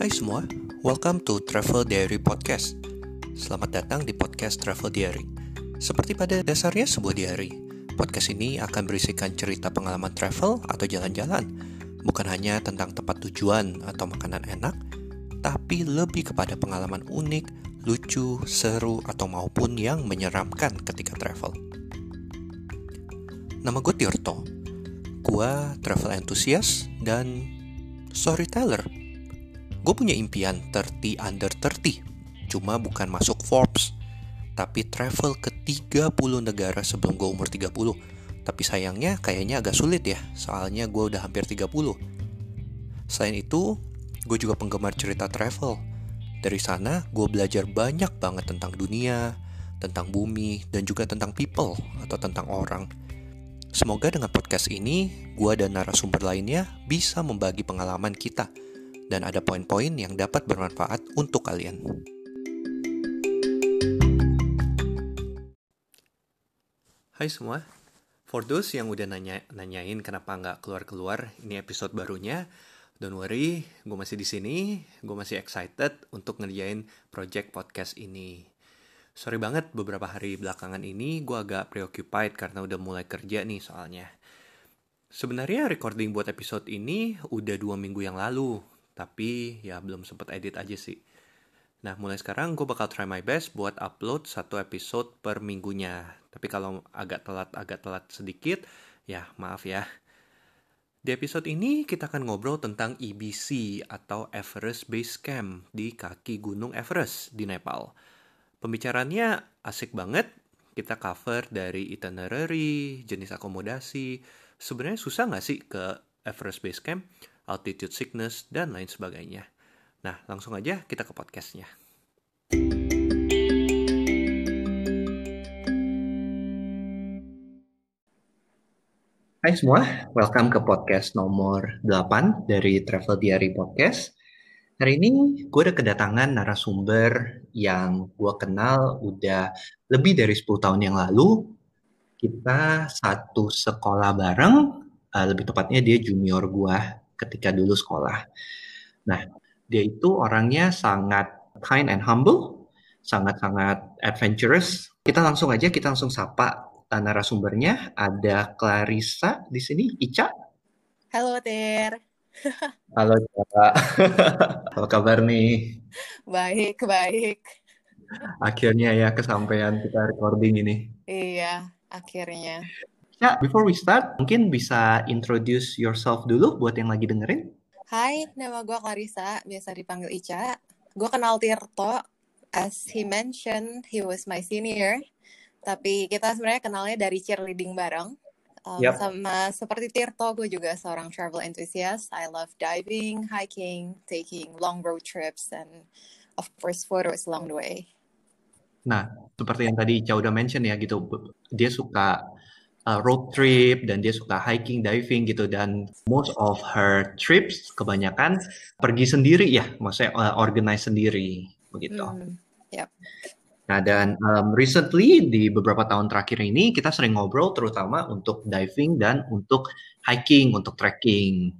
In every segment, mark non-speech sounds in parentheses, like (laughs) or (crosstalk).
Hai semua, welcome to Travel Diary Podcast. Selamat datang di podcast Travel Diary. Seperti pada dasarnya sebuah diary, podcast ini akan berisikan cerita pengalaman travel atau jalan-jalan, bukan hanya tentang tempat tujuan atau makanan enak, tapi lebih kepada pengalaman unik, lucu, seru, atau maupun yang menyeramkan ketika travel. Nama gue Tirto. Gue travel enthusiast dan storyteller. Gue punya impian 30 under 30, cuma bukan masuk Forbes, tapi travel ke 30 negara sebelum gue umur 30. Tapi sayangnya kayaknya agak sulit ya, soalnya gue udah hampir 30. Selain itu, gue juga penggemar cerita travel. Dari sana, gue belajar banyak banget tentang dunia, tentang bumi, dan juga tentang people atau tentang orang. Semoga dengan podcast ini, gue dan narasumber lainnya bisa membagi pengalaman kita – dan ada poin-poin yang dapat bermanfaat untuk kalian. Hai semua, for those yang udah nanya nanyain kenapa nggak keluar-keluar, ini episode barunya. Don't worry, gue masih di sini, gue masih excited untuk ngerjain project podcast ini. Sorry banget beberapa hari belakangan ini gue agak preoccupied karena udah mulai kerja nih soalnya. Sebenarnya recording buat episode ini udah dua minggu yang lalu, tapi ya belum sempet edit aja sih. Nah, mulai sekarang gue bakal try my best buat upload satu episode per minggunya. Tapi kalau agak telat, agak telat sedikit, ya maaf ya. Di episode ini kita akan ngobrol tentang EBC atau Everest Base Camp di kaki Gunung Everest di Nepal. Pembicaranya asik banget. Kita cover dari itinerary, jenis akomodasi. Sebenarnya susah nggak sih ke Everest Base Camp? Altitude sickness, dan lain sebagainya. Nah, langsung aja kita ke podcastnya. Hai semua, welcome ke podcast nomor 8 dari Travel Diary Podcast. Hari ini gue ada kedatangan narasumber yang gue kenal udah lebih dari 10 tahun yang lalu. Kita satu sekolah bareng, uh, lebih tepatnya dia junior gue ketika dulu sekolah. Nah, dia itu orangnya sangat kind and humble, sangat-sangat adventurous. Kita langsung aja, kita langsung sapa narasumbernya. Ada Clarissa di sini, Ica. Halo, Ter. (laughs) Halo, Ica. (laughs) Apa kabar nih? Baik, baik. Akhirnya ya kesampaian kita recording ini. Iya, akhirnya. Ya, before we start, mungkin bisa introduce yourself dulu buat yang lagi dengerin. Hai, nama gue Clarissa, biasa dipanggil Ica. Gue kenal Tirto, as he mentioned, he was my senior. Tapi kita sebenarnya kenalnya dari cheerleading bareng. Um, yep. Sama seperti Tirto, gue juga seorang travel enthusiast. I love diving, hiking, taking long road trips, and of course photos along the way. Nah, seperti yang tadi Ica udah mention ya gitu, dia suka uh, road trip dan dia suka hiking, diving gitu dan most of her trips kebanyakan pergi sendiri ya, maksudnya uh, organize sendiri begitu. Mm, yep. Nah dan um, recently di beberapa tahun terakhir ini kita sering ngobrol terutama untuk diving dan untuk hiking, untuk trekking.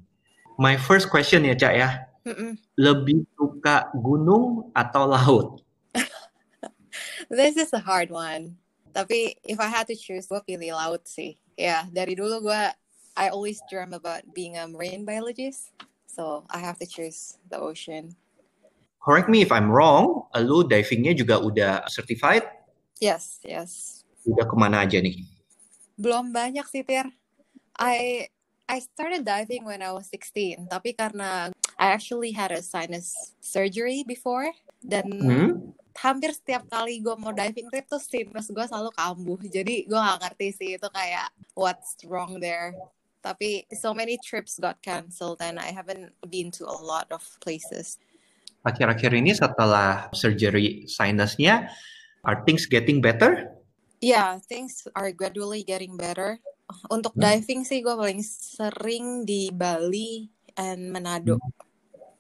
My first question ya Cak ya, mm -mm. lebih suka gunung atau laut? (laughs) This is a hard one. Tapi if I had to choose, gue pilih laut sih. Ya, yeah, dari dulu gue, I always dream about being a marine biologist. So I have to choose the ocean. Correct me if I'm wrong, lu divingnya juga udah certified? Yes, yes. Udah ke mana aja nih? Belum banyak sih, Tir. I I started diving when I was 16, tapi karena I actually had a sinus surgery before dan hmm? Hampir setiap kali gue mau diving trip tuh sinus gue selalu kambuh. Jadi gue gak ngerti sih itu kayak what's wrong there. Tapi so many trips got cancelled and I haven't been to a lot of places. Akhir-akhir ini setelah surgery sinusnya are things getting better? Yeah things are gradually getting better. Untuk hmm. diving sih gue paling sering di Bali and Manado. Hmm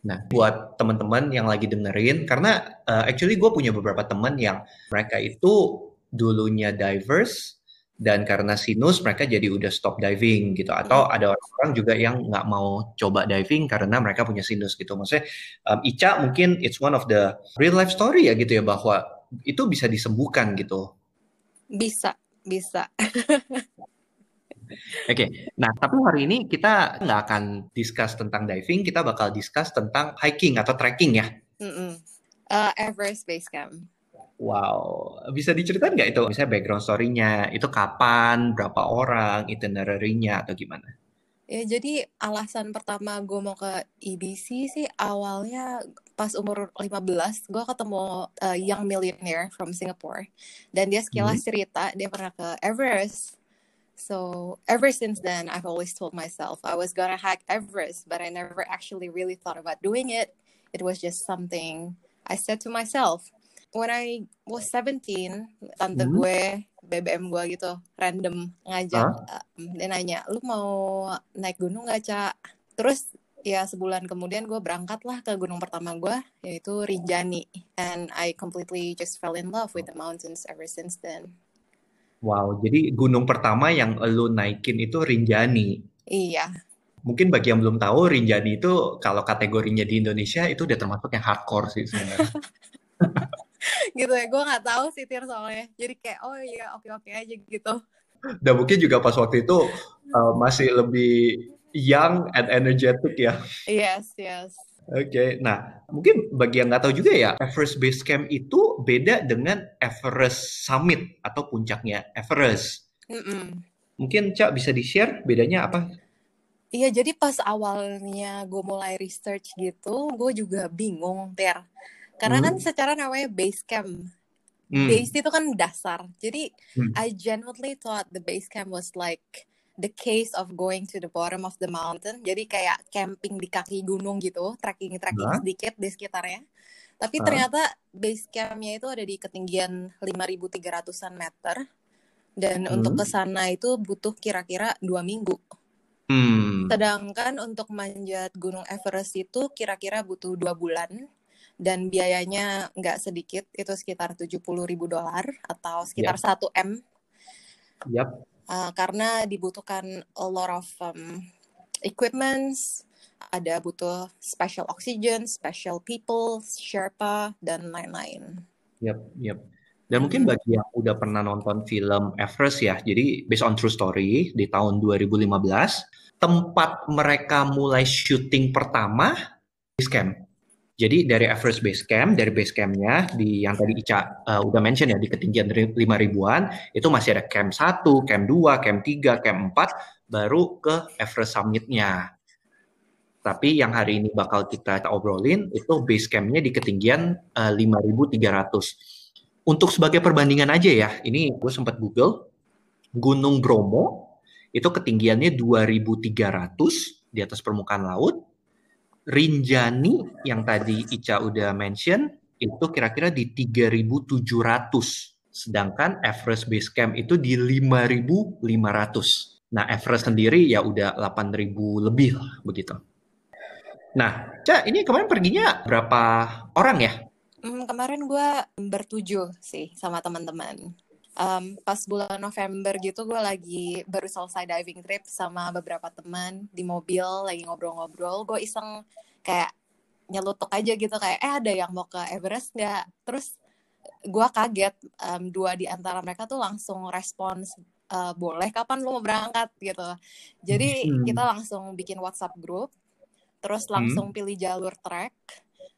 Nah, buat teman-teman yang lagi dengerin, karena uh, actually gue punya beberapa teman yang mereka itu dulunya divers, dan karena sinus mereka jadi udah stop diving gitu. Atau ada orang-orang juga yang nggak mau coba diving karena mereka punya sinus gitu. Maksudnya um, Ica mungkin it's one of the real life story ya gitu ya bahwa itu bisa disembuhkan gitu. Bisa bisa (laughs) Oke, okay. nah tapi hari ini kita nggak akan discuss tentang diving, kita bakal discuss tentang hiking atau trekking ya. Mm -mm. Uh, Everest Base Camp. Wow, bisa diceritain nggak itu? Misalnya background story-nya, itu kapan, berapa orang, itinerary-nya, atau gimana? Ya, jadi alasan pertama gue mau ke EBC sih awalnya pas umur 15, gue ketemu uh, young millionaire from Singapore. Dan dia sekilas hmm. cerita, dia pernah ke Everest. So ever since then, I've always told myself I was gonna hack Everest, but I never actually really thought about doing it. It was just something I said to myself when I was 17, tante hmm. gue BBM gue gitu random ngajak huh? um, dia nanya lu mau naik gunung gak cak terus ya sebulan kemudian gue berangkat lah ke gunung pertama gue yaitu Rinjani and I completely just fell in love with the mountains ever since then wow jadi gunung pertama yang lu naikin itu Rinjani. Iya. Mungkin bagi yang belum tahu Rinjani itu kalau kategorinya di Indonesia itu udah termasuk yang hardcore sih sebenarnya. (laughs) Gitu ya gue nggak tahu sih tir soalnya. Jadi kayak oh iya oke oke aja gitu. Dan mungkin juga pas waktu itu uh, masih lebih young and energetic ya. Yes yes Oke, okay. nah mungkin bagi yang nggak tahu juga ya, Everest Base Camp itu beda dengan Everest Summit atau puncaknya Everest. Mm -mm. Mungkin Cak bisa di-share bedanya apa? Iya, jadi pas awalnya gue mulai research gitu, gue juga bingung, Ter. Karena hmm. kan secara namanya base camp. Hmm. Base itu kan dasar. Jadi hmm. I genuinely thought the base camp was like the case of going to the bottom of the mountain. Jadi kayak camping di kaki gunung gitu, trekking-trekking sedikit di sekitarnya. Tapi uh. ternyata base campnya itu ada di ketinggian 5.300an meter. Dan hmm. untuk ke sana itu butuh kira-kira dua minggu. Hmm. Sedangkan untuk manjat Gunung Everest itu kira-kira butuh dua bulan dan biayanya nggak sedikit itu sekitar 70 ribu dolar atau sekitar yep. 1 m. Yep. Uh, karena dibutuhkan a lot of um, equipments, ada butuh special oxygen, special people, Sherpa dan lain-lain. Yep, yep. Dan mungkin hmm. bagi yang udah pernah nonton film Everest ya, jadi based on true story di tahun 2015, tempat mereka mulai syuting pertama di camp jadi dari Everest Base Camp, dari base campnya di yang tadi Ica uh, udah mention ya di ketinggian 5 ribuan, itu masih ada camp 1, camp 2, camp 3, camp 4, baru ke Everest Summit-nya. Tapi yang hari ini bakal kita, obrolin itu base campnya di ketinggian uh, eh, 5.300. Untuk sebagai perbandingan aja ya, ini gue sempat Google, Gunung Bromo itu ketinggiannya 2.300 di atas permukaan laut, Rinjani yang tadi Ica udah mention itu kira-kira di 3.700. Sedangkan Everest Base Camp itu di 5.500. Nah, Everest sendiri ya udah 8.000 lebih lah begitu. Nah, Ca, ini kemarin perginya berapa orang ya? Hmm, kemarin gue bertujuh sih sama teman-teman. Um, pas bulan November gitu gue lagi baru selesai diving trip sama beberapa teman di mobil lagi ngobrol-ngobrol. Gue iseng kayak nyelutuk aja gitu kayak eh ada yang mau ke Everest nggak terus gue kaget um, dua di antara mereka tuh langsung respons uh, boleh kapan lu mau berangkat gitu jadi hmm. kita langsung bikin WhatsApp grup terus hmm. langsung hmm. pilih jalur trek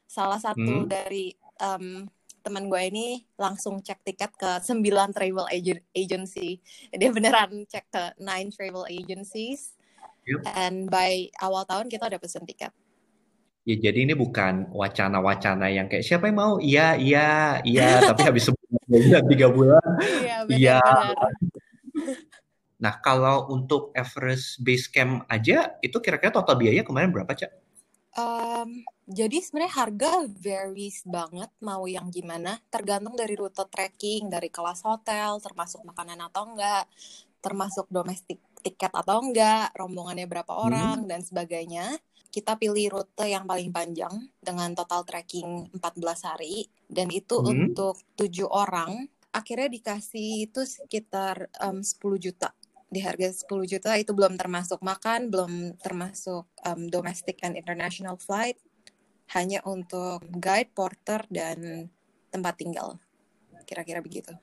salah satu hmm. dari um, teman gue ini langsung cek tiket ke sembilan travel agency dia beneran cek ke nine travel agencies yep. and by awal tahun kita udah pesen tiket Ya jadi ini bukan wacana-wacana yang kayak siapa yang mau? Iya, iya, iya, (laughs) tapi habis sebulan, (laughs) tiga bulan, iya. iya. Nah kalau untuk Everest Base Camp aja, itu kira-kira total biaya kemarin berapa, Cak? Um, jadi sebenarnya harga varies banget mau yang gimana, tergantung dari rute trekking, dari kelas hotel, termasuk makanan atau enggak, termasuk domestik tiket atau enggak, rombongannya berapa orang, hmm. dan sebagainya kita pilih rute yang paling panjang dengan total trekking 14 hari dan itu hmm. untuk tujuh orang akhirnya dikasih itu sekitar um, 10 juta di harga 10 juta itu belum termasuk makan, belum termasuk um, domestic and international flight, hanya untuk guide, porter, dan tempat tinggal. Kira-kira begitu.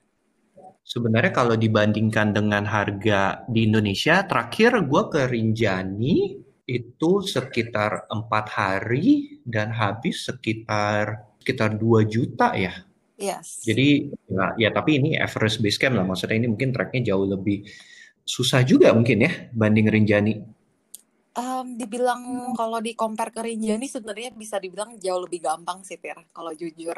Sebenarnya kalau dibandingkan dengan harga di Indonesia, terakhir gue ke Rinjani itu sekitar empat hari dan habis sekitar sekitar 2 juta ya. Yes. Jadi ya, ya tapi ini average base camp lah maksudnya ini mungkin tracknya jauh lebih susah juga mungkin ya banding Rinjani. Um, dibilang kalau di compare ke Rinjani sebenarnya bisa dibilang jauh lebih gampang sih Tir kalau jujur.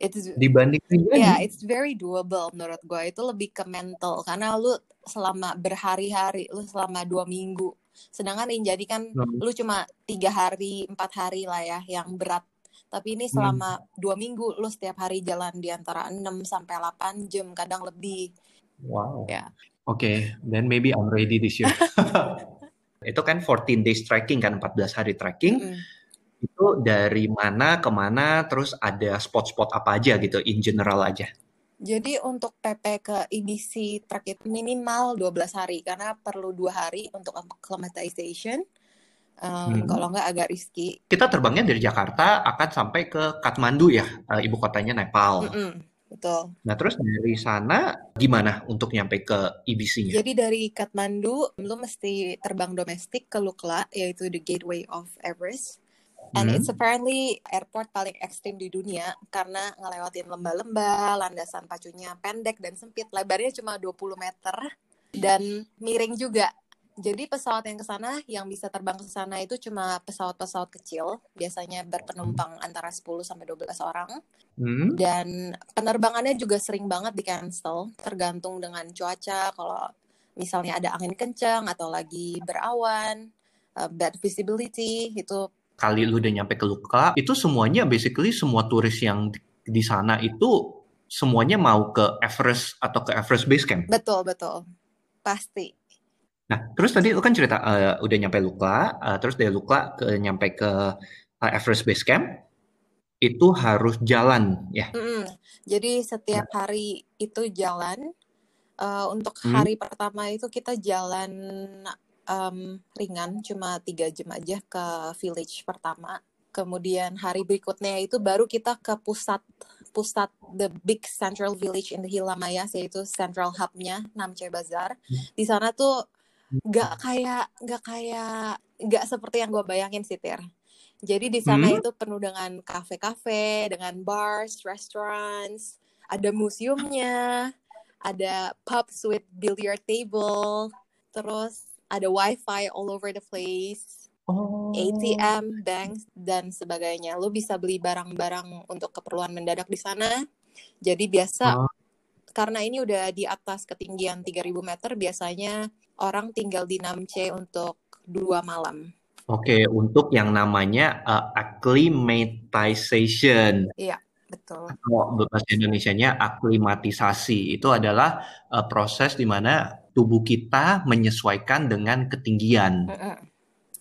It's, dibanding Rinjani? Yeah, it's very doable menurut gue. Itu lebih ke mental karena lu selama berhari-hari, lu selama dua minggu. Sedangkan Rinjani kan hmm. lu cuma tiga hari, empat hari lah ya yang berat. Tapi ini selama hmm. dua minggu lu setiap hari jalan di antara 6 sampai 8 jam, kadang lebih. Wow. Ya. Okay, then maybe I'm ready this year. (laughs) itu kan 14 days trekking kan, 14 hari trekking. Mm. Itu dari mana ke mana, terus ada spot-spot apa aja gitu, in general aja. Jadi untuk PP ke EBC trek itu minimal 12 hari karena perlu dua hari untuk acclimatization. Um, hmm. Kalau nggak agak riski. Kita terbangnya dari Jakarta akan sampai ke Kathmandu ya, eh, ibu kotanya Nepal. Mm -mm. Betul. Nah, terus dari sana gimana untuk nyampe ke IBC-nya? Jadi dari Kathmandu, lu mesti terbang domestik ke Lukla, yaitu the gateway of Everest. And hmm. it's apparently airport paling ekstrim di dunia karena ngelewatin lembah-lembah, landasan pacunya pendek dan sempit, lebarnya cuma 20 meter dan miring juga. Jadi pesawat yang ke sana yang bisa terbang ke sana itu cuma pesawat-pesawat kecil, biasanya berpenumpang antara 10 sampai 12 orang. Hmm. Dan penerbangannya juga sering banget di cancel, tergantung dengan cuaca. Kalau misalnya ada angin kencang atau lagi berawan, uh, bad visibility itu. Kali lu udah nyampe ke Luka, itu semuanya basically semua turis yang di, di sana itu semuanya mau ke Everest atau ke Everest Base Camp. Betul betul, pasti Nah, terus tadi lu kan cerita uh, udah nyampe Lukla, uh, terus dari Lukla ke nyampe ke uh, Everest Base Camp, itu harus jalan ya. Mm-hmm. Jadi setiap nah. hari itu jalan. Uh, untuk hmm. hari pertama itu kita jalan um, ringan, cuma tiga jam aja ke village pertama. Kemudian hari berikutnya itu baru kita ke pusat pusat the big central village in the Himalayas yaitu central hubnya Namche Bazar. Hmm. Di sana tuh nggak kayak nggak kayak nggak seperti yang gue bayangin sih Tir. Jadi di sana hmm? itu penuh dengan kafe-kafe, dengan bars, restaurants, ada museumnya, ada pubs with billiard table, terus ada wifi all over the place, oh. ATM, banks dan sebagainya. Lo bisa beli barang-barang untuk keperluan mendadak di sana. Jadi biasa oh. karena ini udah di atas ketinggian 3000 meter, biasanya orang tinggal di Namche untuk dua malam. Oke, untuk yang namanya uh, acclimatization. Iya, betul. Kalau bahasa Indonesia-nya aklimatisasi itu adalah uh, proses di mana tubuh kita menyesuaikan dengan ketinggian. Mm -hmm.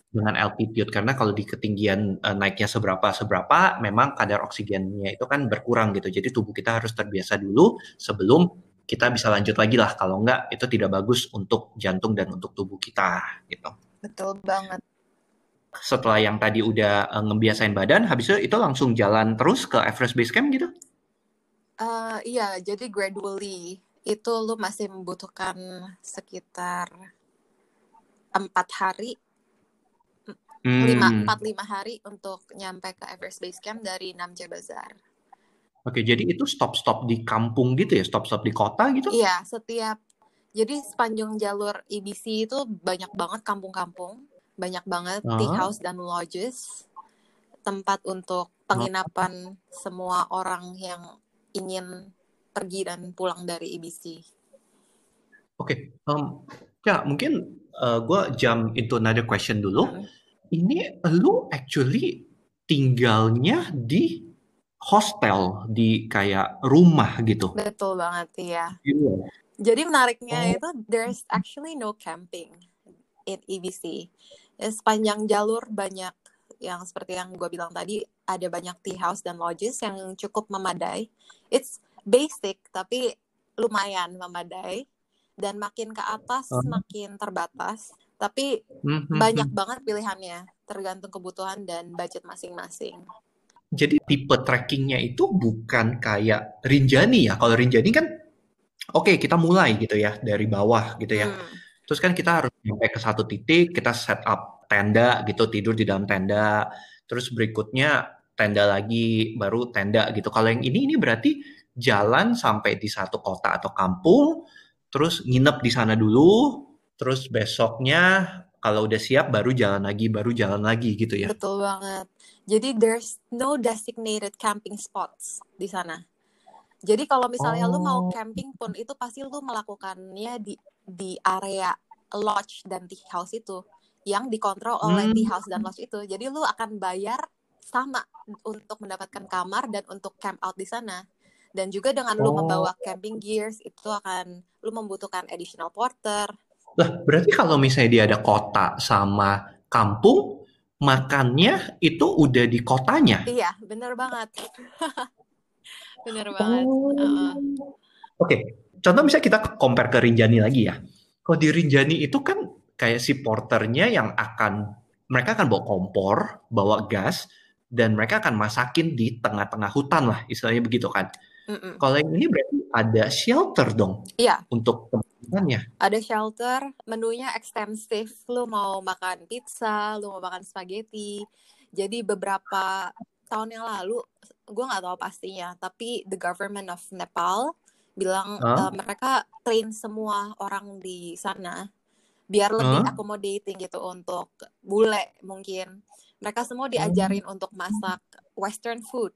Dengan altitude karena kalau di ketinggian uh, naiknya seberapa seberapa memang kadar oksigennya itu kan berkurang gitu. Jadi tubuh kita harus terbiasa dulu sebelum kita bisa lanjut lagi lah kalau enggak itu tidak bagus untuk jantung dan untuk tubuh kita gitu. Betul banget. Setelah yang tadi udah uh, ngebiasain badan, habis itu itu langsung jalan terus ke Everest Base Camp gitu? Uh, iya, jadi gradually itu lu masih membutuhkan sekitar empat hari, hmm. lima empat lima hari untuk nyampe ke Everest Base Camp dari Namche Bazaar. Oke, jadi itu stop-stop di kampung gitu ya, stop-stop di kota gitu? Iya, setiap jadi sepanjang jalur EBC itu banyak banget kampung-kampung, banyak banget uh -huh. tea house dan lodges, tempat untuk penginapan uh -huh. semua orang yang ingin pergi dan pulang dari EBC. Oke, okay. um, ya mungkin uh, gue jump into another question dulu. -huh. Ini lu actually tinggalnya di hostel di kayak rumah gitu. Betul banget ya. Iya. Jadi menariknya oh. itu there's actually no camping in EBC. Ya, sepanjang jalur banyak yang seperti yang gue bilang tadi ada banyak tea house dan lodges yang cukup memadai. It's basic tapi lumayan memadai dan makin ke atas uh. makin terbatas tapi mm-hmm. banyak hmm. banget pilihannya tergantung kebutuhan dan budget masing-masing jadi tipe trackingnya itu bukan kayak Rinjani ya. Kalau Rinjani kan oke okay, kita mulai gitu ya dari bawah gitu ya. Hmm. terus kan kita harus sampai ke satu titik kita set up tenda gitu tidur di dalam tenda. Terus berikutnya tenda lagi baru tenda gitu. Kalau yang ini ini berarti jalan sampai di satu kota atau kampung terus nginep di sana dulu, terus besoknya kalau udah siap baru jalan lagi, baru jalan lagi gitu ya. Betul banget. Jadi there's no designated camping spots di sana. Jadi kalau misalnya oh. lu mau oh. camping pun itu pasti lu melakukannya di di area lodge dan tea house itu yang dikontrol oleh hmm. tea house dan lodge itu. Jadi lu akan bayar sama untuk mendapatkan kamar dan untuk camp out di sana dan juga dengan oh. lu membawa camping gears itu akan lu membutuhkan additional porter. Lah, berarti kalau misalnya dia ada kota sama kampung, makannya itu udah di kotanya. Iya, bener banget. (laughs) bener banget. Oh. Uh. Oke, okay. contoh misalnya kita compare ke Rinjani lagi ya. Kalau di Rinjani itu kan kayak si porternya yang akan mereka akan bawa kompor, bawa gas, dan mereka akan masakin di tengah-tengah hutan lah, istilahnya begitu kan. Mm-mm. Kalau yang ini berarti ada shelter dong. Iya. Untuk teman-temannya. Ada shelter, menunya ekstensif. Lu mau makan pizza, lu mau makan spaghetti. Jadi beberapa tahun yang lalu, gue nggak tahu pastinya, tapi the government of Nepal bilang huh? uh, mereka train semua orang di sana biar lebih huh? accommodating gitu untuk bule mungkin. Mereka semua diajarin hmm. untuk masak western food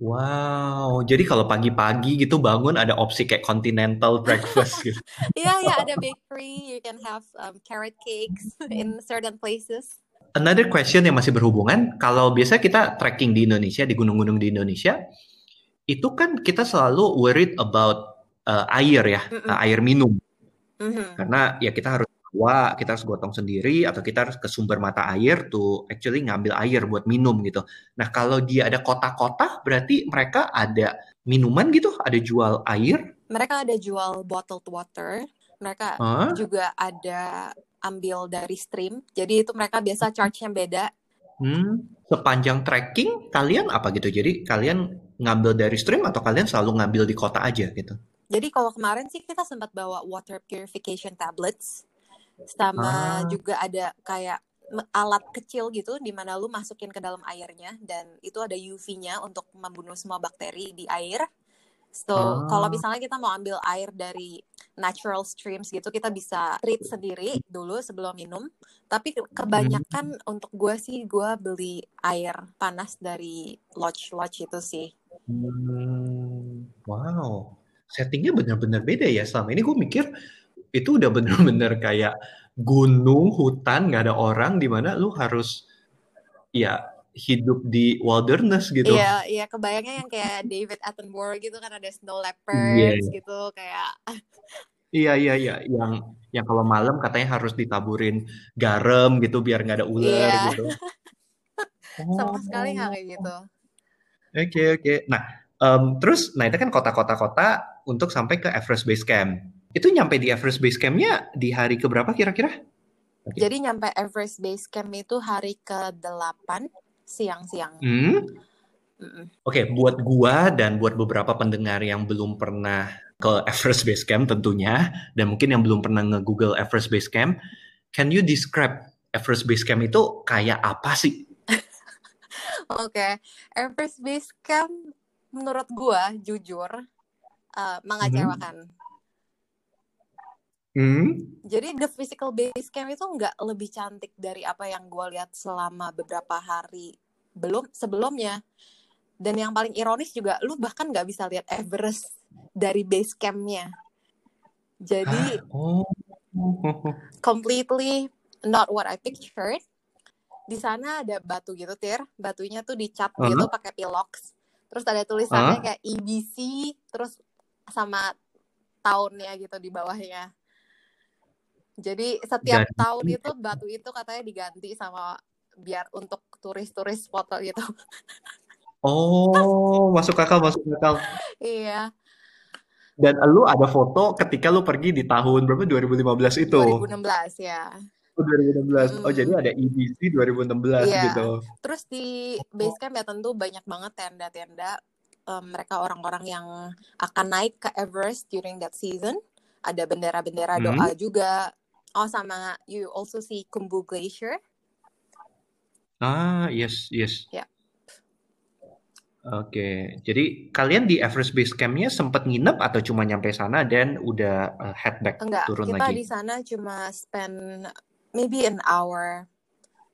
Wow, jadi kalau pagi-pagi gitu bangun ada opsi kayak continental breakfast (laughs) gitu. Iya, yeah, ada bakery, you can have um, carrot cakes (laughs) in certain places. Another question yang masih berhubungan, kalau biasa kita trekking di Indonesia, di gunung-gunung di Indonesia, itu kan kita selalu worried about uh, air ya, mm -mm. Uh, air minum. Mm -hmm. Karena ya kita harus bawa, kita harus gotong sendiri atau kita harus ke sumber mata air tuh actually ngambil air buat minum gitu. Nah, kalau dia ada kota-kota berarti mereka ada minuman gitu, ada jual air? Mereka ada jual bottled water. Mereka huh? juga ada ambil dari stream. Jadi itu mereka biasa charge-nya beda. Hmm, sepanjang trekking kalian apa gitu? Jadi kalian ngambil dari stream atau kalian selalu ngambil di kota aja gitu? Jadi kalau kemarin sih kita sempat bawa water purification tablets sama ah. juga ada kayak alat kecil gitu di mana lu masukin ke dalam airnya dan itu ada UV-nya untuk membunuh semua bakteri di air. So, ah. kalau misalnya kita mau ambil air dari natural streams gitu, kita bisa treat sendiri dulu sebelum minum. Tapi kebanyakan hmm. untuk gue sih, gue beli air panas dari lodge-lodge itu sih. Hmm. Wow, settingnya benar-benar beda ya. Selama ini gue mikir itu udah bener-bener kayak gunung, hutan, nggak ada orang, di mana lu harus ya hidup di wilderness gitu. Iya, iya kebayangnya yang kayak David Attenborough gitu kan ada snow leopards yeah. gitu kayak. (laughs) Iya iya iya yang yang kalau malam katanya harus ditaburin garam gitu biar nggak ada ular yeah. gitu. (laughs) Sama oh. sekali nggak kayak gitu. Oke okay, oke. Okay. Nah um, terus nah itu kan kota-kota kota untuk sampai ke Everest Base Camp. Itu nyampe di Everest Base Camp-nya di hari keberapa kira-kira? Okay. Jadi nyampe Everest Base Camp itu hari ke-8 siang-siang. Hmm? Mm Oke, okay, buat gua dan buat beberapa pendengar yang belum pernah ke Everest Base Camp tentunya, dan mungkin yang belum pernah nge-google Everest Base Camp, can you describe Everest Base Camp itu kayak apa sih? (laughs) Oke, okay. Everest Base Camp menurut gua jujur uh, mengecewakan. Hmm. Hmm? Jadi the physical base camp itu nggak lebih cantik dari apa yang gue lihat selama beberapa hari belum sebelumnya. Dan yang paling ironis juga, lu bahkan nggak bisa lihat Everest dari base campnya. Jadi oh. completely not what I pictured. Di sana ada batu gitu, tir. Batunya tuh dicat uh -huh. gitu pakai pilox. Terus ada tulisannya uh -huh. kayak EBC, terus sama tahunnya gitu di bawahnya. Jadi setiap Dan... tahun itu batu itu katanya diganti sama biar untuk turis-turis foto gitu. (laughs) Oh, masuk akal, masuk akal. iya. Dan lu ada foto ketika lu pergi di tahun berapa 2015 itu? 2016 ya. Oh, 2016. Mm. Oh, jadi ada EDC 2016 yeah. gitu. Terus di base camp ya tentu banyak banget tenda-tenda um, mereka orang-orang yang akan naik ke Everest during that season. Ada bendera-bendera mm. doa juga. Oh, sama you also see Kumbu Glacier. Ah, yes, yes. Ya. Yeah. Oke, jadi kalian di Everest Base Camp-nya sempat nginep atau cuma nyampe sana dan udah uh, head back Enggak, turun kita lagi? Kita di sana cuma spend maybe an hour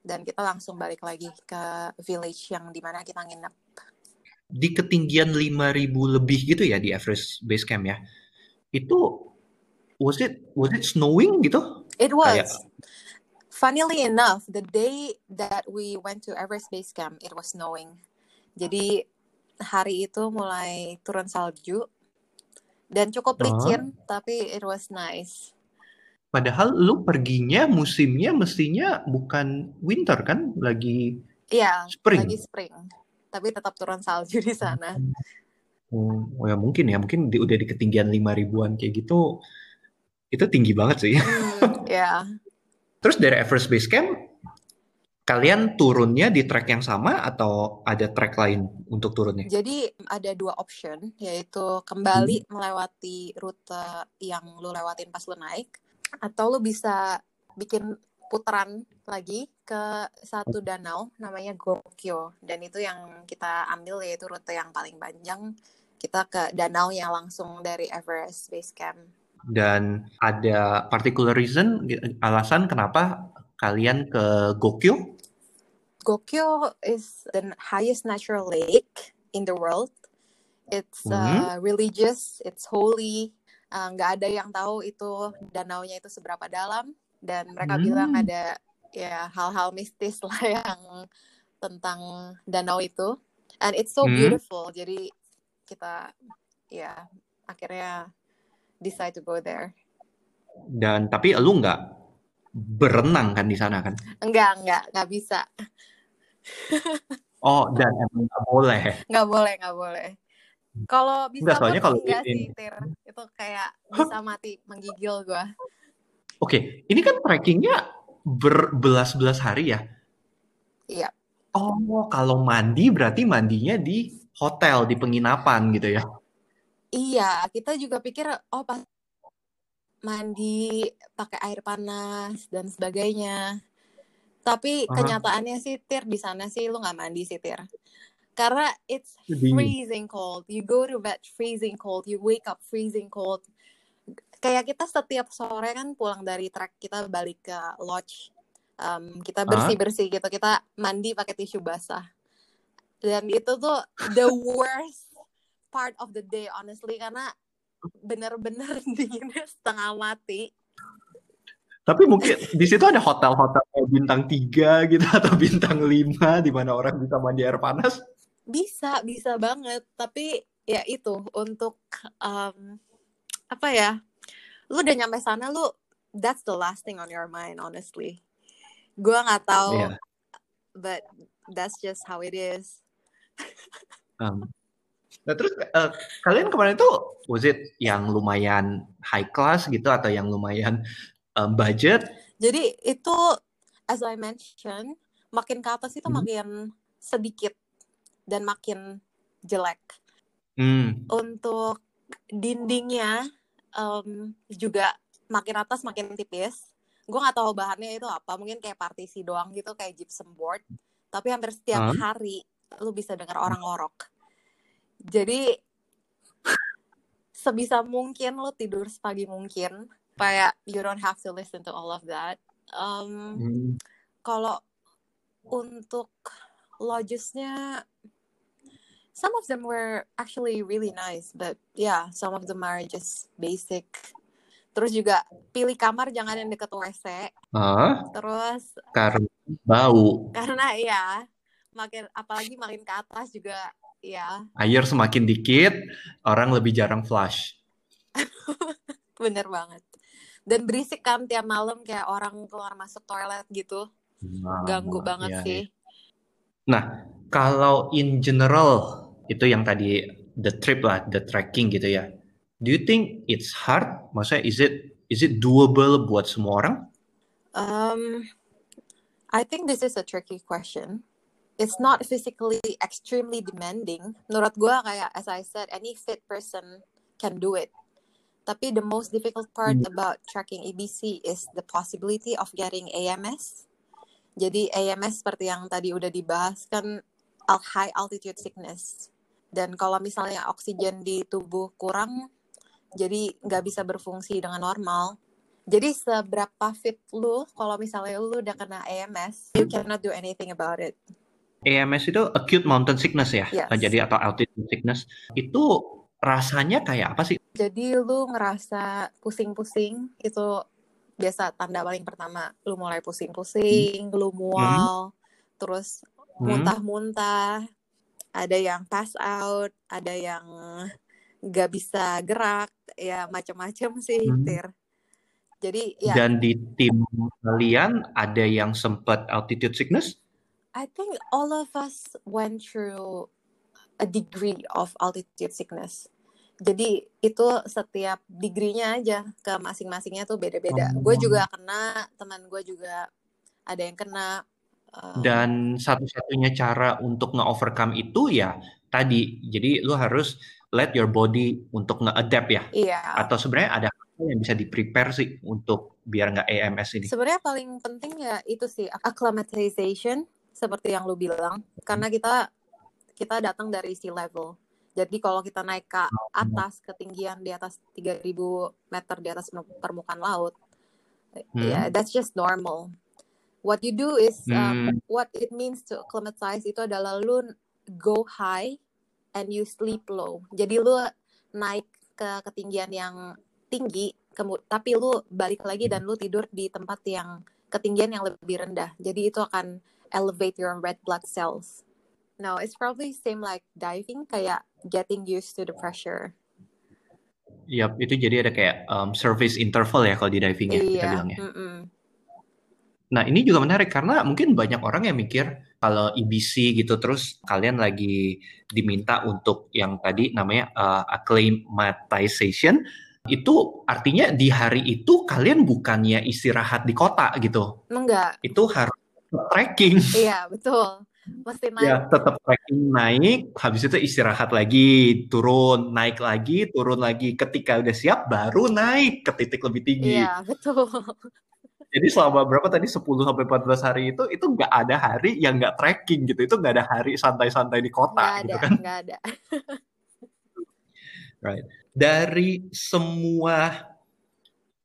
dan kita langsung balik lagi ke village yang di mana kita nginep. Di ketinggian 5000 lebih gitu ya di Everest Base Camp ya. Itu was it was it snowing gitu? It was. Kayak... Funnily enough, the day that we went to Everest Base Camp, it was snowing. Jadi hari itu mulai turun salju dan cukup licin, uh. tapi it was nice. Padahal lu perginya musimnya mestinya bukan winter kan, lagi Iya, spring. lagi spring. Tapi tetap turun salju di sana. Oh, oh ya mungkin ya, mungkin di, udah di ketinggian lima ribuan kayak gitu, itu tinggi banget sih. Hmm, ya. Terus dari Everest Base Camp, Kalian turunnya di track yang sama atau ada track lain untuk turunnya? Jadi ada dua option, yaitu kembali hmm. melewati rute yang lu lewatin pas lu naik, atau lu bisa bikin putaran lagi ke satu danau namanya Gokyo dan itu yang kita ambil yaitu rute yang paling panjang kita ke danau yang langsung dari Everest Base Camp. Dan ada particular reason alasan kenapa kalian ke Gokyo? Gokyo is the highest natural lake in the world. It's uh, mm-hmm. religious, it's holy. Uh, nggak uh, ada yang tahu itu danaunya itu seberapa dalam dan mereka mm. bilang ada ya hal-hal mistis lah (laughs) yang tentang danau itu. And it's so mm. beautiful. Jadi kita ya akhirnya decide to go there. Dan tapi lu nggak berenang kan di sana kan? Enggak, enggak, nggak bisa. Oh, dan emang nggak boleh? Nggak boleh, nggak boleh. Kalau bisa Enggak, soalnya kalau enggak sih, Tir. Itu kayak bisa mati, menggigil gua. Oke, ini kan trekkingnya berbelas-belas hari ya? Iya. Oh, kalau mandi berarti mandinya di hotel, di penginapan gitu ya? Iya, kita juga pikir, oh pas mandi pakai air panas dan sebagainya. Tapi uh-huh. kenyataannya sih Tir di sana sih lu nggak mandi sih Tir. Karena it's freezing cold. You go to bed freezing cold, you wake up freezing cold. Kayak kita setiap sore kan pulang dari trek kita balik ke lodge. Um, kita bersih-bersih gitu, kita mandi pakai tisu basah. Dan itu tuh the worst part of the day honestly karena bener-bener (laughs) dinginnya setengah mati tapi mungkin di situ ada hotel-hotel bintang tiga gitu (laughs) atau bintang lima di mana orang bisa mandi air panas. Bisa, bisa banget. Tapi ya itu untuk um, apa ya? Lu udah nyampe sana lu that's the last thing on your mind honestly. Gua nggak tahu yeah. but that's just how it is. (laughs) um, nah terus uh, kalian kemarin itu was it yang lumayan high class gitu atau yang lumayan um, budget. Jadi itu as I mentioned, makin ke atas itu hmm. makin sedikit dan makin jelek. Hmm. Untuk dindingnya um, juga makin atas makin tipis. Gue nggak tahu bahannya itu apa, mungkin kayak partisi doang gitu, kayak gypsum board. Tapi hampir setiap huh? hari lu bisa dengar orang ngorok. Jadi sebisa mungkin lu tidur sepagi mungkin kayak you don't have to listen to all of that. Um, hmm. Kalau untuk lodgesnya, some of them were actually really nice, but yeah, some of them are just basic. Terus juga pilih kamar jangan yang deket WC. Huh? Terus karena bau. Karena ya, makin apalagi makin ke atas juga ya. Air semakin dikit, orang lebih jarang flush. (laughs) Bener banget dan berisik kan tiap malam kayak orang keluar masuk toilet gitu nah, ganggu banget ya, sih nah kalau in general itu yang tadi the trip lah the trekking gitu ya Do you think it's hard? Maksudnya is it is it doable buat semua orang? Um, I think this is a tricky question. It's not physically extremely demanding. Menurut gue kayak as I said, any fit person can do it. Tapi the most difficult part hmm. about tracking EBC is the possibility of getting AMS. Jadi AMS seperti yang tadi udah dibahas kan high altitude sickness. Dan kalau misalnya oksigen di tubuh kurang, jadi nggak bisa berfungsi dengan normal. Jadi seberapa fit lu kalau misalnya lu udah kena AMS, you cannot do anything about it. AMS itu acute mountain sickness ya, yes. jadi atau altitude sickness. Itu rasanya kayak apa sih? Jadi lu ngerasa pusing-pusing itu biasa tanda paling pertama. Lu mulai pusing-pusing, hmm. lu mual, hmm. terus hmm. muntah-muntah, ada yang pass out, ada yang nggak bisa gerak, ya macam-macam sih, hmm. Tir. Jadi ya. Dan di tim kalian ada yang sempat altitude sickness? I think all of us went through a degree of altitude sickness. Jadi itu setiap degree-nya aja ke masing-masingnya tuh beda-beda. Oh. Gue juga kena, teman gue juga ada yang kena. Um, Dan satu-satunya cara untuk nge-overcome itu ya tadi. Jadi lu harus let your body untuk nge-adapt ya. Iya. Atau sebenarnya ada yang bisa di prepare sih untuk biar nggak EMS ini? Sebenarnya paling penting ya itu sih acclimatization seperti yang lu bilang karena kita kita datang dari sea level. Jadi kalau kita naik ke atas ketinggian di atas 3000 meter di atas permukaan laut, hmm. ya yeah, that's just normal. What you do is um, hmm. what it means to acclimatize itu adalah lu go high and you sleep low. Jadi lu naik ke ketinggian yang tinggi, tapi lu balik lagi dan lu tidur di tempat yang ketinggian yang lebih rendah. Jadi itu akan elevate your red blood cells. No, it's probably same like diving, kayak getting used to the pressure. Yap, itu jadi ada kayak um, service interval ya kalau di diving ya, iya, kita bilangnya. Mm -mm. Nah, ini juga menarik karena mungkin banyak orang yang mikir kalau EBC gitu terus kalian lagi diminta untuk yang tadi namanya uh, acclimatization itu artinya di hari itu kalian bukannya istirahat di kota gitu. Enggak. Itu harus trekking. Iya, betul. Mesti naik. Ya, tetap trekking naik, habis itu istirahat lagi, turun, naik lagi, turun lagi. Ketika udah siap baru naik ke titik lebih tinggi. Iya, betul. Jadi selama berapa tadi 10 sampai 14 hari itu itu nggak ada hari yang nggak trekking gitu. Itu nggak ada hari santai-santai di kota gak gitu ada, kan. Nggak ada. right dari semua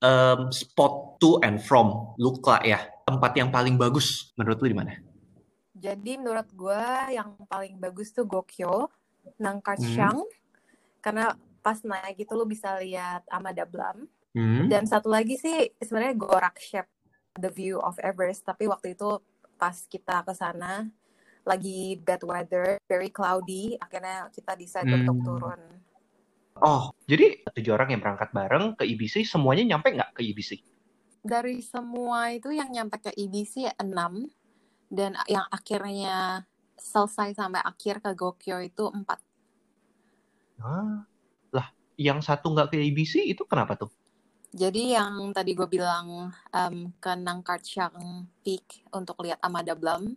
um, spot to and from Lukla ya, tempat yang paling bagus menurut lu di mana? Jadi menurut gue yang paling bagus tuh Gokyo, Nangkarchang, hmm. karena pas naik gitu lu bisa lihat Amadablam. Hmm. Dan satu lagi sih sebenarnya Gorakshep, the view of Everest. Tapi waktu itu pas kita ke sana lagi bad weather, very cloudy, akhirnya kita decide hmm. untuk turun Oh, jadi tujuh orang yang berangkat bareng ke IBC, semuanya nyampe nggak ke IBC? Dari semua itu yang nyampe ke IBC enam, dan yang akhirnya selesai sampai akhir ke Gokyo itu empat. Ah, lah, yang satu nggak ke IBC itu kenapa tuh? Jadi yang tadi gue bilang um, ke Nangkarchang Peak untuk lihat Amada Blum,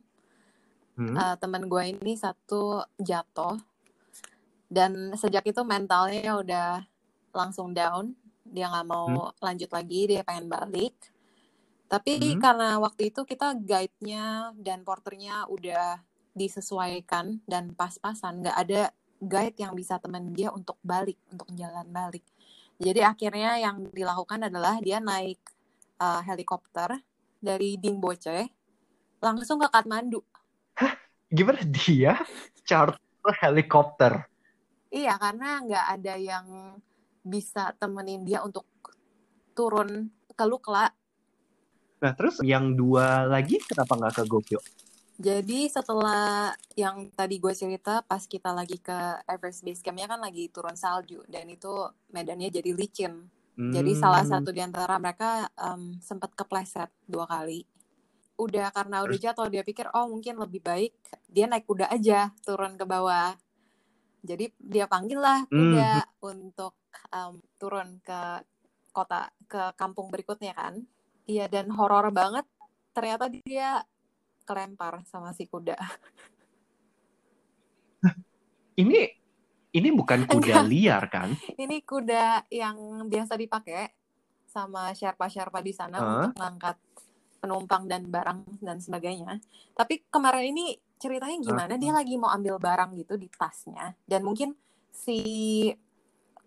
hmm. uh, teman gue ini satu jatuh dan sejak itu mentalnya udah langsung down dia nggak mau hmm. lanjut lagi dia pengen balik tapi hmm. karena waktu itu kita guide-nya dan porternya udah disesuaikan dan pas-pasan nggak ada guide yang bisa temen dia untuk balik untuk jalan balik jadi akhirnya yang dilakukan adalah dia naik uh, helikopter dari Dingboche langsung ke Kathmandu Hah? gimana dia charter helikopter Iya, karena nggak ada yang bisa temenin dia untuk turun ke Lukla. Nah, terus yang dua lagi kenapa nggak ke Gokyo? Jadi setelah yang tadi gue cerita, pas kita lagi ke Everest Base Camp-nya kan lagi turun salju, dan itu medannya jadi licin. Hmm. Jadi salah satu di antara mereka um, sempat kepleset dua kali. Udah karena udah jatuh, dia pikir, oh mungkin lebih baik dia naik kuda aja turun ke bawah Jadi dia panggil lah kuda mm. untuk um, turun ke kota ke kampung berikutnya kan. Iya dan horor banget. Ternyata dia kelempar sama si kuda. (laughs) Ini ini bukan kuda Enggak. liar kan? Ini kuda yang biasa dipakai sama sherpa-sherpa di sana huh? untuk mengangkat penumpang dan barang dan sebagainya. Tapi kemarin ini ceritanya gimana? Dia lagi mau ambil barang gitu di tasnya dan mungkin si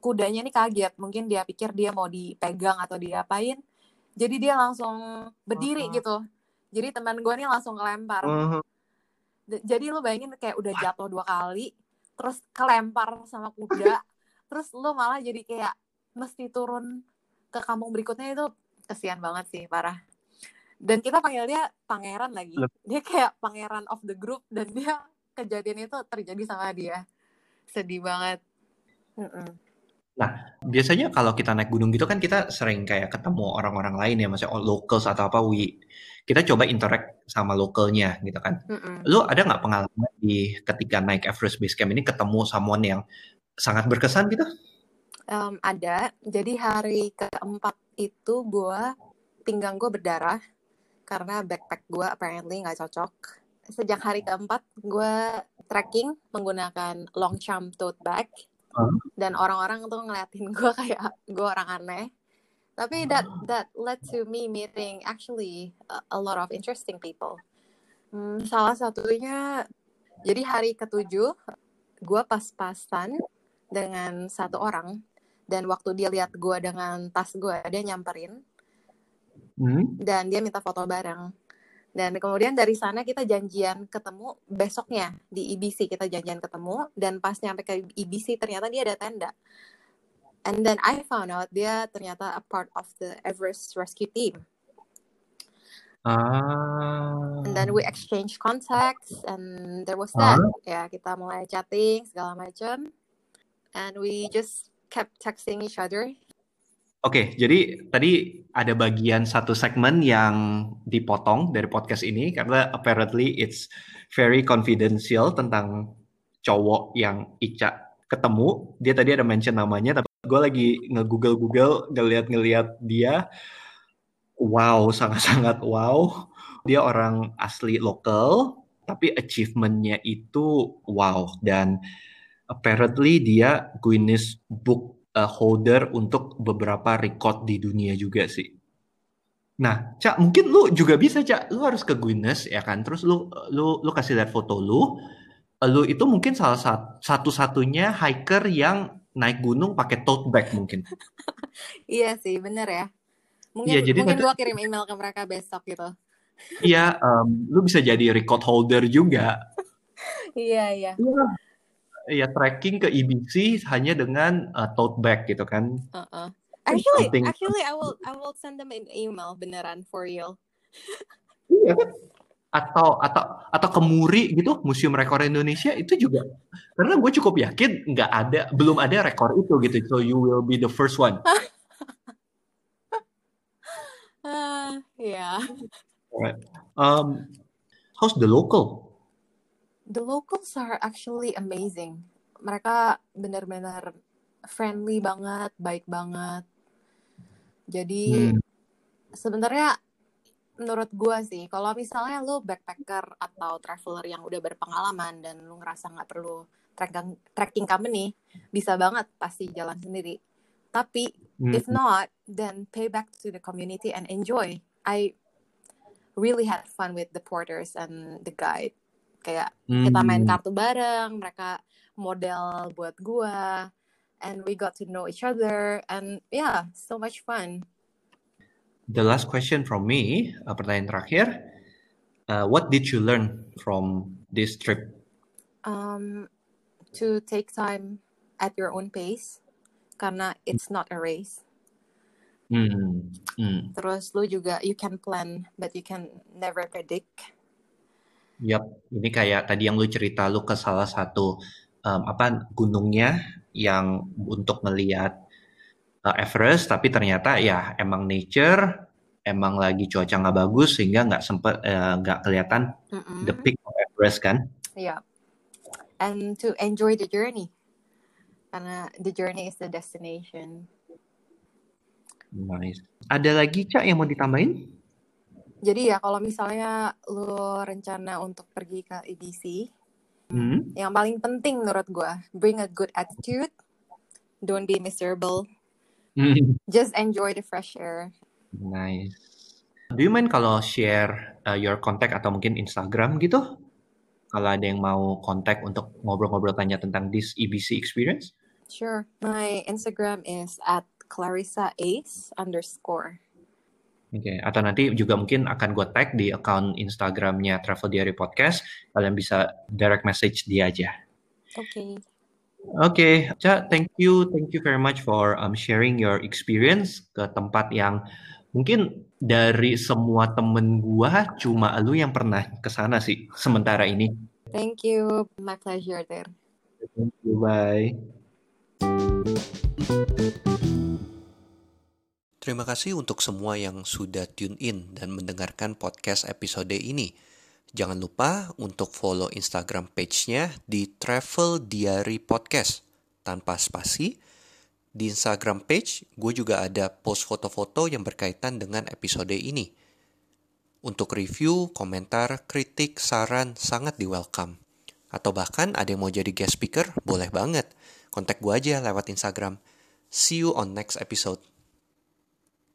kudanya ini kaget. Mungkin dia pikir dia mau dipegang atau diapain. Jadi dia langsung berdiri uh -huh. gitu. Jadi teman gue nih langsung kelempar. Uh -huh. Jadi lu bayangin kayak udah jatuh dua kali, terus kelempar sama kuda (laughs) terus lo malah jadi kayak mesti turun ke kampung berikutnya itu kesian banget sih parah dan kita panggil dia pangeran lagi dia kayak pangeran of the group dan dia kejadian itu terjadi sama dia sedih banget mm -mm. Nah, biasanya kalau kita naik gunung gitu kan kita sering kayak ketemu orang-orang lain ya, maksudnya locals atau apa, we, kita coba interact sama lokalnya gitu kan. Mm-mm. Lu ada nggak pengalaman di ketika naik Everest Base Camp ini ketemu someone yang sangat berkesan gitu? Um, ada. Jadi hari keempat itu gue pinggang gue berdarah karena backpack gue apparently nggak cocok. Sejak hari keempat gue trekking menggunakan long jump tote bag. Dan orang-orang tuh ngeliatin (laughs) gue kayak gue orang aneh. Tapi that that led to me meeting actually a, a lot of interesting people. Hmm, salah satunya jadi hari ketujuh gue pas-pasan dengan satu orang. Dan waktu dia lihat gue dengan tas gue dia nyamperin hmm? dan dia minta foto bareng dan kemudian dari sana kita janjian ketemu besoknya di IBC kita janjian ketemu dan pas nyampe ke IBC ternyata dia ada tenda. And then I found out dia ternyata a part of the Everest rescue team. Ah. And then we exchange contacts and there was that. Uh. Ya, kita mulai chatting segala macam. And we just kept texting each other Oke, jadi tadi ada bagian satu segmen yang dipotong dari podcast ini karena apparently it's very confidential tentang cowok yang Ica ketemu. Dia tadi ada mention namanya, tapi gue lagi nge-google Google ngeliat-ngeliat dia. Wow, sangat-sangat wow. Dia orang asli lokal, tapi achievementnya itu wow. Dan apparently dia Guinness Book uh, holder untuk beberapa record di dunia juga sih. Nah, Cak, mungkin lu juga bisa, Cak. Lu harus ke Guinness ya kan. Terus lu lu lu kasih lihat foto lu. Lu itu mungkin salah satu-satunya hiker yang naik gunung pakai tote bag mungkin. (laughs) iya sih, bener ya. Mungkin ya, jadi mungkin nanti, gua kirim email ke mereka besok gitu. Iya, um, lu bisa jadi record holder juga. (laughs) iya, iya. Iya, ya tracking ke EBC hanya dengan uh, tote bag gitu kan. Uh-uh. Actually, Something... actually I will I will send them an email beneran for you. iya. Atau atau atau ke Muri gitu, Museum Rekor Indonesia itu juga karena gue cukup yakin nggak ada belum ada rekor itu gitu. So you will be the first one. uh, (laughs) yeah. Right. Um, how's the local? The locals are actually amazing. Mereka benar-benar friendly banget, baik banget. Jadi hmm. sebenarnya menurut gue sih, kalau misalnya lo backpacker atau traveler yang udah berpengalaman dan lo ngerasa nggak perlu trekking trekking company, bisa banget pasti jalan sendiri. Tapi hmm. if not, then pay back to the community and enjoy. I really had fun with the porters and the guide kayak hmm. kita main hmm. kartu bareng mereka model buat gua and we got to know each other and yeah so much fun the last question from me uh, pertanyaan terakhir uh, what did you learn from this trip um to take time at your own pace karena it's not a race Hmm. Hmm. Terus lu juga you can plan but you can never predict Yap, ini kayak tadi yang lu cerita lu ke salah satu um, apa gunungnya yang untuk melihat uh, Everest, tapi ternyata ya emang nature, emang lagi cuaca nggak bagus sehingga nggak sempet uh, nggak uh, kelihatan mm -hmm. the peak of Everest kan? Iya. Yeah. And to enjoy the journey, karena the journey is the destination. Nice. Ada lagi Cak yang mau ditambahin? Jadi ya kalau misalnya lu rencana untuk pergi ke EDC, hmm? yang paling penting menurut gue, bring a good attitude, don't be miserable, hmm. just enjoy the fresh air. Nice. Do you mind kalau share uh, your contact atau mungkin Instagram gitu? Kalau ada yang mau kontak untuk ngobrol-ngobrol tanya tentang this EBC experience? Sure. My Instagram is at Clarissa Ace underscore. Oke, okay. atau nanti juga mungkin akan gue tag di account Instagramnya Travel Diary Podcast. Kalian bisa direct message dia aja. Oke. Okay. Oke, okay. Ca, thank you, thank you very much for um, sharing your experience ke tempat yang mungkin dari semua temen gua cuma lu yang pernah ke sana sih sementara ini. Thank you, my pleasure there. Thank you, bye. Terima kasih untuk semua yang sudah tune in dan mendengarkan podcast episode ini. Jangan lupa untuk follow Instagram page-nya di Travel Diary Podcast tanpa spasi. Di Instagram page, gue juga ada post foto-foto yang berkaitan dengan episode ini. Untuk review, komentar, kritik, saran, sangat di welcome. Atau bahkan ada yang mau jadi guest speaker, boleh banget. Kontak gue aja lewat Instagram. See you on next episode.